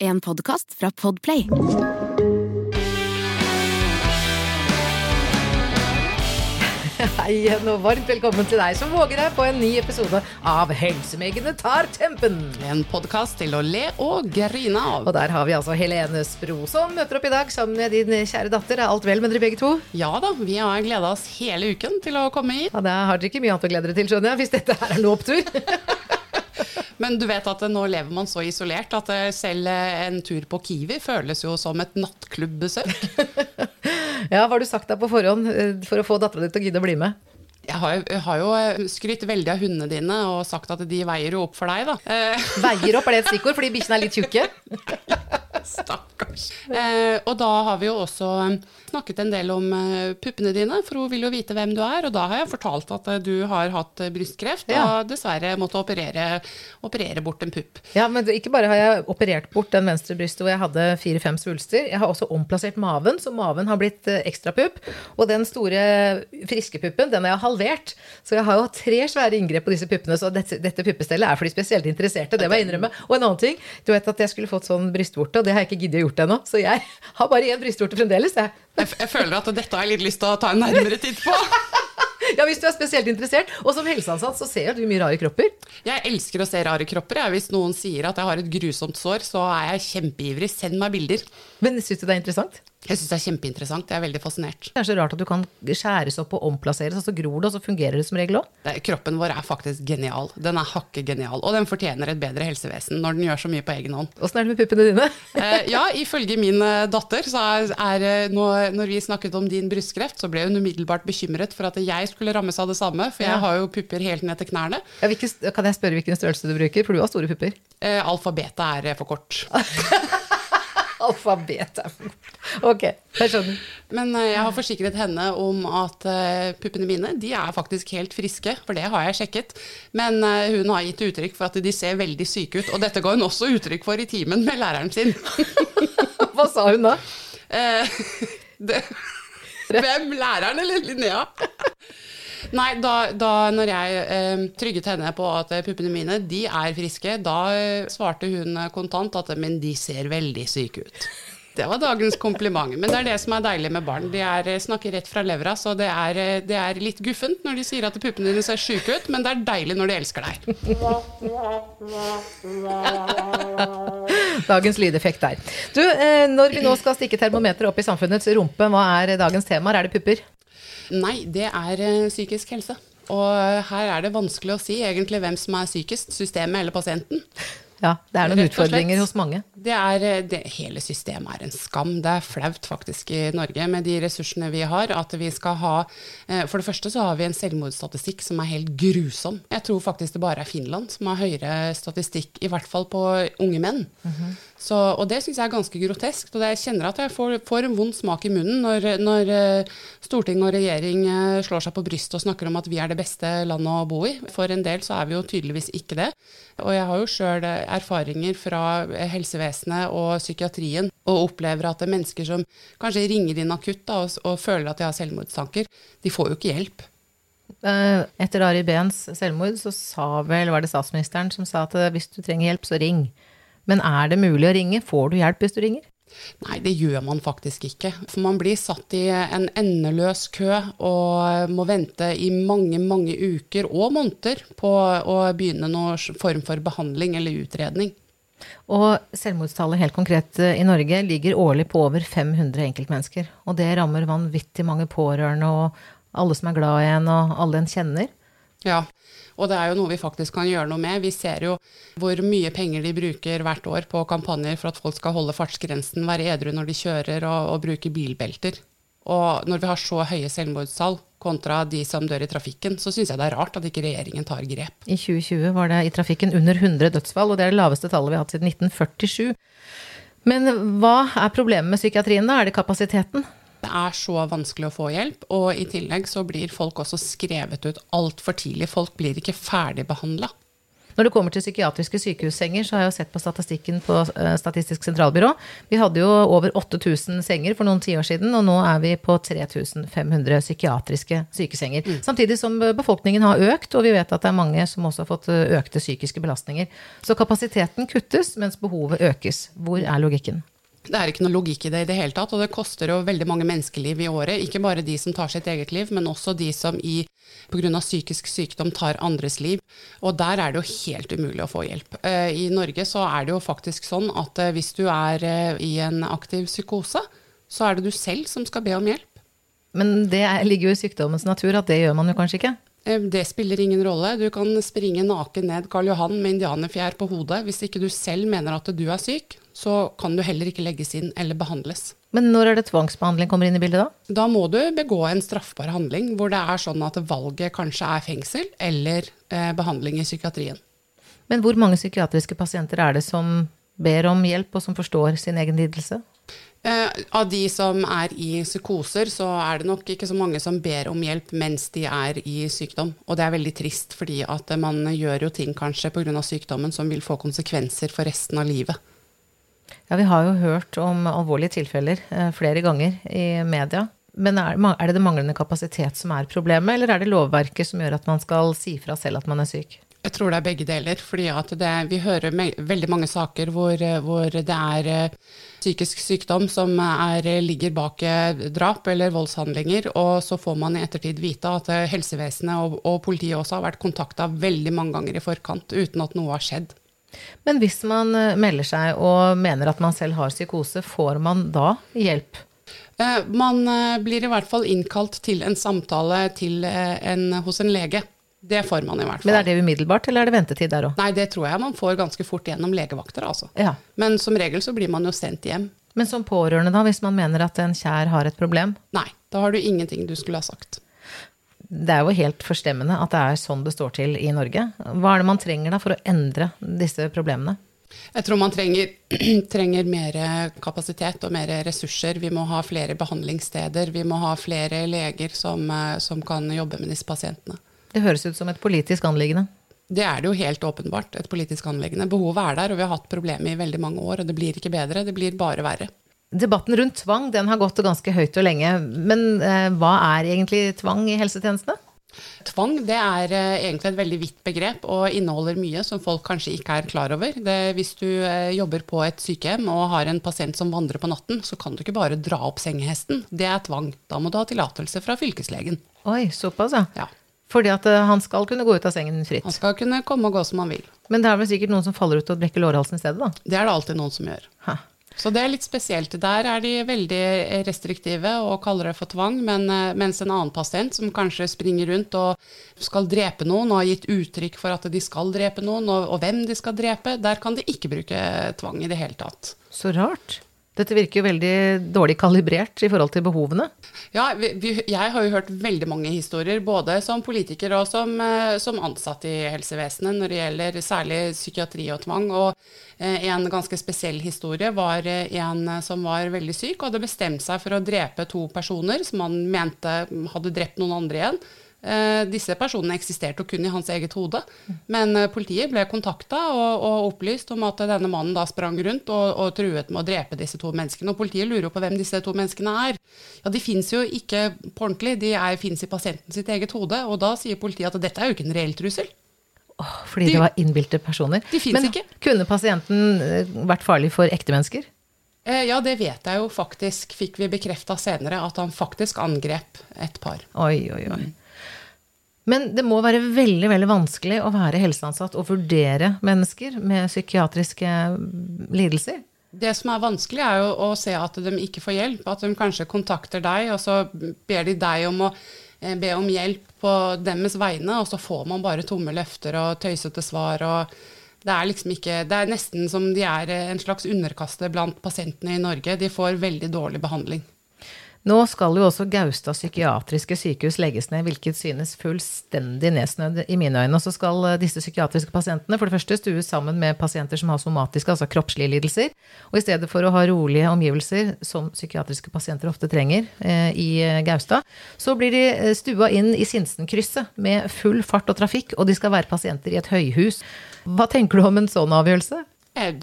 En podkast fra Podplay. Hei igjen og varmt velkommen til deg som våger deg på en ny episode av Helsemegene tar tempen. En podkast til å le og grine av. Og der har vi altså Helene Spro som møter opp i dag sammen med din kjære datter. Er alt vel med dere begge to? Ja da, vi har gleda oss hele uken til å komme hit. Ja, Da har dere ikke mye annet å glede dere til, skjønner jeg, hvis dette her er noe opptur. Men du vet at nå lever man så isolert at eh, selv eh, en tur på Kiwi føles jo som et nattklubbesøk. Ja, hva har du sagt deg på forhånd eh, for å få dattera di til å gidde å bli med? Jeg har, jeg har jo skrytt veldig av hundene dine og sagt at de veier jo opp for deg, da. Veier opp, er det et stikkord fordi bikkjene er litt tjukke? Stakkars. Eh, og da har vi jo også eh, snakket en del om eh, puppene dine, for hun vil jo vite hvem du er. Og da har jeg fortalt at eh, du har hatt brystkreft Ja. og dessverre måtte operere, operere bort en pupp. Ja, men ikke bare har jeg operert bort den venstre brystet hvor jeg hadde fire-fem svulster, jeg har også omplassert maven, så maven har blitt ekstrapupp. ekstra pupp. Og den store friske puppen, den har jeg halvert. Så jeg har jo hatt tre svære inngrep på disse puppene, så dette, dette puppestellet er for de spesielt interesserte, det må jeg innrømme. Og en annen ting, du vet at jeg skulle fått sånn brystvorte, og det har jeg ikke giddet å gjort ennå, så jeg har bare én brystvorte fremdeles, jeg. Jeg, jeg føler at dette har jeg litt lyst til å ta en nærmere titt på. Ja, hvis du er spesielt interessert. Og som helseansatt så ser du mye rare kropper. Jeg elsker å se rare kropper. Hvis noen sier at jeg har et grusomt sår, så er jeg kjempeivrig. Send meg bilder. Men syns du det er interessant? Jeg syns det er kjempeinteressant. Jeg er veldig fascinert. Det er så rart at du kan skjæres opp og omplasseres, og så gror det, og så fungerer det som regel òg. Kroppen vår er faktisk genial. Den er hakke genial. Og den fortjener et bedre helsevesen når den gjør så mye på egen hånd. Åssen er det med puppene dine? Eh, ja, ifølge min eh, datter, så er, er eh, når vi snakket om din brystkreft, så ble hun umiddelbart bekymret for at jeg skulle rammes av det samme, for Ja. jeg har jo pupper helt ned til knærne. Ja, hvilke, kan jeg spørre hvilken størrelse du bruker? For du har store pupper. Eh, alfabetet er for kort. Alfabet er Ok, jeg skjønner. Men eh, jeg har forsikret henne om at eh, puppene mine de er faktisk helt friske, for det har jeg sjekket. Men eh, hun har gitt uttrykk for at de ser veldig syke ut, og dette ga hun også uttrykk for i timen med læreren sin. Hva sa hun da? Eh, det, hvem? Læreren eller Linnea? Nei, da, da når jeg eh, trygget henne på at eh, puppene mine de er friske, da eh, svarte hun eh, kontant at men de ser veldig syke ut. Det var dagens kompliment. Men det er det som er deilig med barn. De er, snakker rett fra levra, så det er, det er litt guffent når de sier at puppene dine ser syke ut, men det er deilig når de elsker deg. Dagens lydeffekt der. Du, når vi nå skal stikke termometeret opp i samfunnets rumpe, hva er dagens tema? Er det pupper? Nei, det er eh, psykisk helse. Og her er det vanskelig å si egentlig hvem som er sykest, systemet eller pasienten. Ja, det er noen utfordringer hos mange. Det er, eh, det, hele systemet er en skam. Det er flaut faktisk i Norge med de ressursene vi har. At vi skal ha eh, For det første så har vi en selvmordsstatistikk som er helt grusom. Jeg tror faktisk det bare er Finland som har høyere statistikk, i hvert fall på unge menn. så, og det syns jeg er ganske groteskt. Og jeg kjenner at jeg får, får en vond smak i munnen når, når eh, storting og regjering slår seg på brystet og snakker om at vi er det beste landet å bo i. For en del så er vi jo tydeligvis ikke det. Og jeg har jo sjøl erfaringer fra eh, helsevesenet og psykiatrien, og opplever at det er mennesker som kanskje ringer inn akutt da, og, og føler at de har selvmordstanker, de får jo ikke hjelp. Eh, Etter Ari Behns selvmord så sa vel, var det statsministeren som sa at eh, hvis du trenger hjelp, så ring. Men er det mulig å ringe? Får du hjelp hvis du ringer? Nei, det gjør man faktisk ikke. For man blir satt i en endeløs kø og må vente i mange, mange uker og måneder på å begynne noen form for behandling eller utredning. Og selvmordstallet helt konkret eh, i Norge ligger årlig på over 500 enkeltmennesker. Og det rammer vanvittig mange pårørende og alle som er glad i en, og alle en kjenner. Ja, og det er jo noe vi faktisk kan gjøre noe med. Vi ser jo hvor mye penger de bruker hvert år på kampanjer for at folk skal holde fartsgrensen, være edru når de kjører og, og bruke bilbelter. Og når vi har så høye selvmordstall kontra de som dør i trafikken, så syns jeg det er rart at ikke regjeringen tar grep. I 2020 var det i trafikken under 100 dødsfall, og det er det laveste tallet vi har hatt siden 1947. Men hva er problemet med psykiatrien da? Er det kapasiteten? Det er så vanskelig å få hjelp, og i tillegg så blir folk også skrevet ut altfor tidlig. Folk blir ikke ferdigbehandla. Når det kommer til psykiatriske sykehussenger, så har jeg jo sett på statistikken på eh, Statistisk sentralbyrå. Vi hadde jo over 8000 senger for noen tiår siden, og nå er vi på 3500 psykiatriske sykesenger. Mm. Samtidig som befolkningen har økt, og vi vet at det er mange som også har fått eh, økte psykiske belastninger. Så kapasiteten kuttes, mens behovet økes. Hvor er logikken? Det er ikke noe logikk i det i det hele tatt, og det koster jo veldig mange menneskeliv i året. Ikke bare de som tar sitt eget liv, men også de som pga. psykisk sykdom tar andres liv. Og der er det jo helt umulig å få hjelp. Eh, I Norge så er det jo faktisk sånn at eh, hvis du er eh, i en aktiv psykose, så er det du selv som skal be om hjelp. Men det ligger jo i sykdommens natur at det gjør man jo kanskje ikke? Det spiller ingen rolle. Du kan springe naken ned Karl Johan med indianerfjær på hodet. Hvis ikke du selv mener at du er syk, så kan du heller ikke legges inn eller behandles. Men når er det tvangsbehandling kommer inn i bildet da? Da må du begå en straffbar handling hvor det er sånn at valget kanskje er fengsel eller eh, behandling i psykiatrien. Men hvor mange psykiatriske pasienter er det som ber om hjelp, og som forstår sin egen lidelse? Eh, av de som er i psykoser, så er det nok ikke så mange som ber om hjelp mens de er i sykdom. Og det er veldig trist, fordi at man gjør jo ting kanskje pga. sykdommen som vil få konsekvenser for resten av livet. Ja, vi har jo hørt om alvorlige tilfeller eh, flere ganger i media. Men er, er, det det manglende kapasitet som er problemet, eller er det lovverket som gjør at man skal si fra selv at man er syk? Jeg tror det er begge deler. fordi Vi hører veldig mange saker hvor, hvor, det er eh, psykisk sykdom som er, ligger bak eh, drap eller voldshandlinger. Og så får man i ettertid vite at helsevesenet og, og politiet også har vært kontakta veldig mange ganger i forkant uten at noe har skjedd. Men hvis man eh, melder seg og mener at man selv har psykose, får man da hjelp? Eh, man eh, blir i hvert fall innkalt til en samtale til en, hos en lege. Det får man i hvert fall. Men Er det umiddelbart, eller er det ventetid der òg? Nei, det tror jeg man får ganske fort gjennom legevakter, altså. Ja. Men som regel så blir man jo sendt hjem. Men som pårørende, da, hvis man mener at en kjær har et problem? Nei, da har du ingenting du skulle ha sagt det er jo helt forstemmende at det er sånn det står til i Norge. Hva er det man trenger da for å endre disse problemene? Jeg tror man trenger, trenger, mer kapasitet og mer ressurser. Vi må ha flere behandlingssteder. Vi må ha flere leger som, eh, som kan jobbe med disse pasientene. Det høres ut som et politisk anliggende. Det er det jo helt åpenbart. Et politisk anliggende. Behovet er der, og vi har hatt problemet i veldig mange år. Og det blir ikke bedre, det blir bare verre. Debatten rundt tvang den har gått ganske høyt og lenge. Men eh, hva er egentlig tvang i helsetjenestene? Tvang det er eh, egentlig et veldig vidt begrep og inneholder mye som folk kanskje ikke er klar over. Det, hvis du eh, jobber på et sykehjem og har en pasient som vandrer på natten, så kan du ikke bare dra opp sengehesten. Det er tvang. Da må du ha tillatelse fra fylkeslegen. Oi, såpass, ja. ja. Fordi at eh, han skal kunne gå ut av sengen fritt? Han skal kunne komme og gå som han vil. Men det er vel sikkert noen som faller ut og brekker lårhalsen i stedet, da? Det er det alltid noen som gjør. Ha. Så det er litt spesielt. Der er de veldig restriktive og kaller det for tvang, men, eh, mens en annen pasient som kanskje springer rundt og skal drepe noen og har gitt uttrykk for at de skal drepe noen, og, og hvem de skal drepe, der kan de ikke bruke tvang i det hele tatt. Så rart. Dette virker jo veldig dårlig kalibrert i forhold til behovene. Ja, vi, jeg har jo hørt veldig mange historier, både som politiker og som, eh, som ansatt i helsevesenet, når det gjelder særlig psykiatri og tvang. Og eh, en ganske spesiell historie var eh, en som var veldig syk og hadde bestemt seg for å drepe to personer som han mente hadde drept noen andre igjen. Eh, disse personene eksisterte kun i hans eget hode. Men eh, politiet ble kontakta og, og, opplyst om at denne mannen da sprang rundt og, og, truet med å drepe disse to menneskene. Og politiet lurer på hvem disse to menneskene er. Ja, De fins jo ikke på ordentlig, de fins i pasienten sitt eget hode. Og da sier politiet at dette er jo ikke en reell trussel. Oh, fordi de, det var innbilte personer. De finnes ikke. Kunne pasienten eh, vært farlig for ekte mennesker? Ja, det vet jeg jo faktisk, fikk vi bekrefta senere, at han faktisk angrep et par. Oi, oi, oi. Men det må være veldig veldig vanskelig å være helseansatt og vurdere mennesker med psykiatriske lidelser. Det som er vanskelig, er jo å se at de ikke får hjelp. At de kanskje kontakter deg, og så ber de deg om å eh, be om hjelp på deres vegne, og så får man bare tomme løfter og tøysete svar. og det er liksom ikke, det er nesten som de er en slags underkaste blant pasientene i Norge. De får veldig dårlig behandling. Nå skal jo også Gaustad psykiatriske sykehus legges ned, hvilket synes fullstendig nedsnødd i mine øyne. Og så skal eh, disse psykiatriske pasientene for det første stues sammen med pasienter som har somatiske, altså kroppslige lidelser. Og i stedet for å ha rolige omgivelser, som psykiatriske pasienter ofte trenger eh, i eh, Gaustad, så blir de eh, stua inn i Sinsenkrysset med full fart og trafikk, og de skal være pasienter i et høyhus. Hva tenker du om en sånn avgjørelse?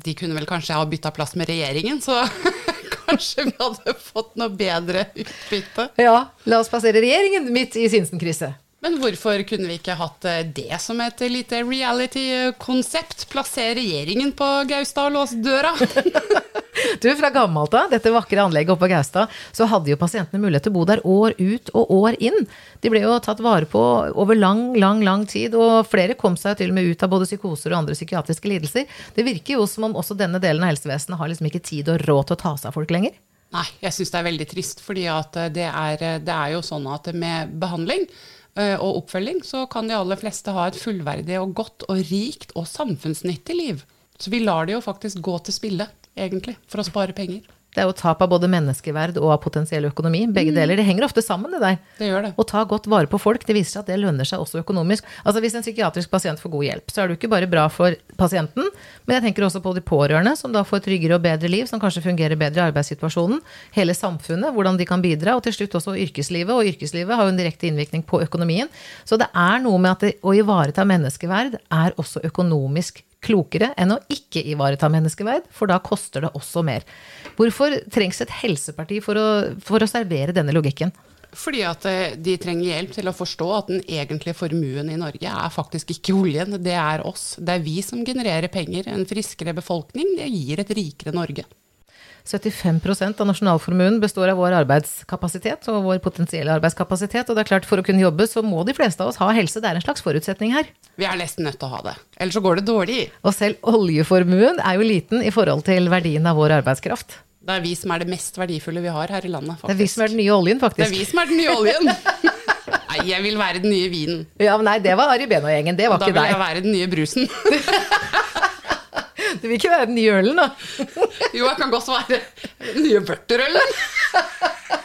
De kunne vel kanskje ha bytta plass med regjeringen, så kanskje vi hadde fått noe bedre utbytte. Ja, la oss plassere regjeringen midt i Sinsenkrysset. Men hvorfor kunne vi ikke hatt eh, det som et lite reality-konsept? Plassere regjeringen på Gaustad og låse døra? Du, fra gammelt av, dette vakre anlegget oppe på Gaustad, så hadde jo pasientene mulighet til å bo der år ut og år inn. De ble jo tatt vare på over lang, lang, lang tid, og flere kom seg til og med ut av både psykoser og andre psykiatriske lidelser. Det virker jo som om også denne delen av helsevesenet har liksom ikke tid og råd til å ta seg av folk lenger. Nei, jeg syns det er veldig trist, at eh, det er, det er jo sånn at med behandling eh, og oppfølging, så kan de aller fleste ha et fullverdig og godt og rikt og samfunnsnyttig liv. Så vi lar det jo faktisk gå til spille, egentlig, for å spare penger. Det er jo tap av både menneskeverd og av potensiell økonomi. Begge deler. Det henger ofte sammen, det der. Det gjør det. Å ta godt vare på folk, det viser seg at det lønner seg også økonomisk. Altså Hvis en psykiatrisk pasient får god hjelp, så er det jo ikke bare bra for pasienten, men jeg tenker også på de pårørende, som da får tryggere og bedre liv, som kanskje fungerer bedre i arbeidssituasjonen. Hele samfunnet, hvordan de kan bidra, og til slutt også yrkeslivet. Og yrkeslivet har jo en direkte innvirkning på økonomien. Så det er noe med at det, å ivareta menneskeverd er også økonomisk klokere enn å ikke ivareta menneskeverd, for da koster det også mer. Hvorfor trengs et helseparti for å, for å servere denne logikken? Fordi at eh, de trenger hjelp til å forstå at den egentlige formuen i Norge er faktisk ikke oljen, det er oss. Det er vi som genererer penger. En friskere befolkning, det gir et rikere Norge. 75% av nasjonalformuen består av vår arbeidskapasitet og vår potensielle arbeidskapasitet. Og det er klart, for å kunne jobbe, så må de fleste av oss ha helse. Det er en slags forutsetning her. Vi er nesten nødt til å ha det. Ellers så går det dårlig. Og selv oljeformuen er jo liten i forhold til verdien av vår arbeidskraft. Det er vi som er det mest verdifulle vi har her i landet, faktisk. Det er vi som er den nye oljen, faktisk. Det er vi som er den nye oljen. Nei, jeg vil være den nye vinen. Ja, men Nei, det var Ari Behn og gjengen. Det var Da ikke vil jeg være den nye brusen. Du vil ikke være den nye ølen, da. Jo, jeg kan godt være den nye børterølen.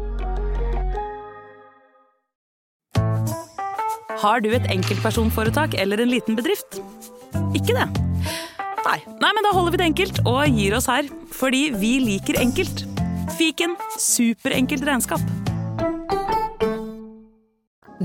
Har du et enkeltpersonforetak eller en liten bedrift? Ikke det? Nei. Nei, men da holder vi det enkelt og gir oss her. Fordi vi liker enkelt. Fiken superenkelt regnskap.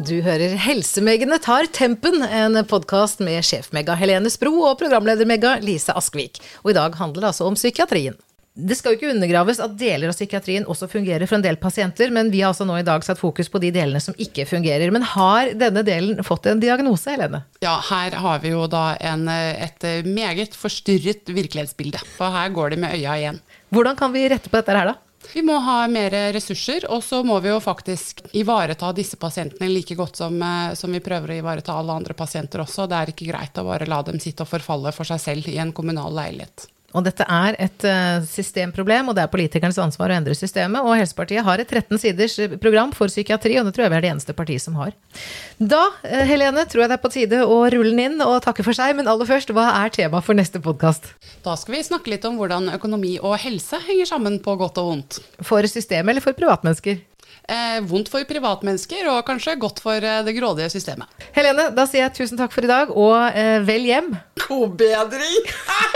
Du hører Helsemegene tar tempen, en podkast med sjef-Megga Helene Spro og programleder-Megga Lise Askvik. Og i dag handler det altså om psykiatrien. Det skal jo ikke undergraves at deler av psykiatrien også fungerer for en del pasienter, men vi har altså nå i dag satt fokus på de delene som ikke fungerer. Men har denne delen fått en diagnose, Helene? Ja, her har vi jo da en, et meget forstyrret virkelighetsbilde. For her går det med øya igjen. Hvordan kan vi rette på dette her, da? Vi må ha mer ressurser, og så må vi jo faktisk ivareta disse pasientene like godt som, eh, som vi prøver å ivareta alle andre pasienter også. Det er ikke greit å bare la dem sitte og forfalle for seg selv i en kommunal leilighet. Og dette er et eh, systemproblem, og det er politikernes ansvar å endre systemet. Og Helsepartiet har et 13 siders eh, program for psykiatri, og det tror jeg vi er det eneste partiet som har. Da, eh, Helene, tror jeg det er på tide å rulle den inn og takke for seg. Men aller først, hva er temaet for neste podkast? Da skal vi snakke litt om hvordan økonomi og helse henger sammen på godt og vondt. For systemet eller for privatmennesker? Eh, vondt for privatmennesker, og kanskje godt for det grådige systemet. Helene, da sier jeg tusen takk for i dag, og eh, vel hjem. God bedring!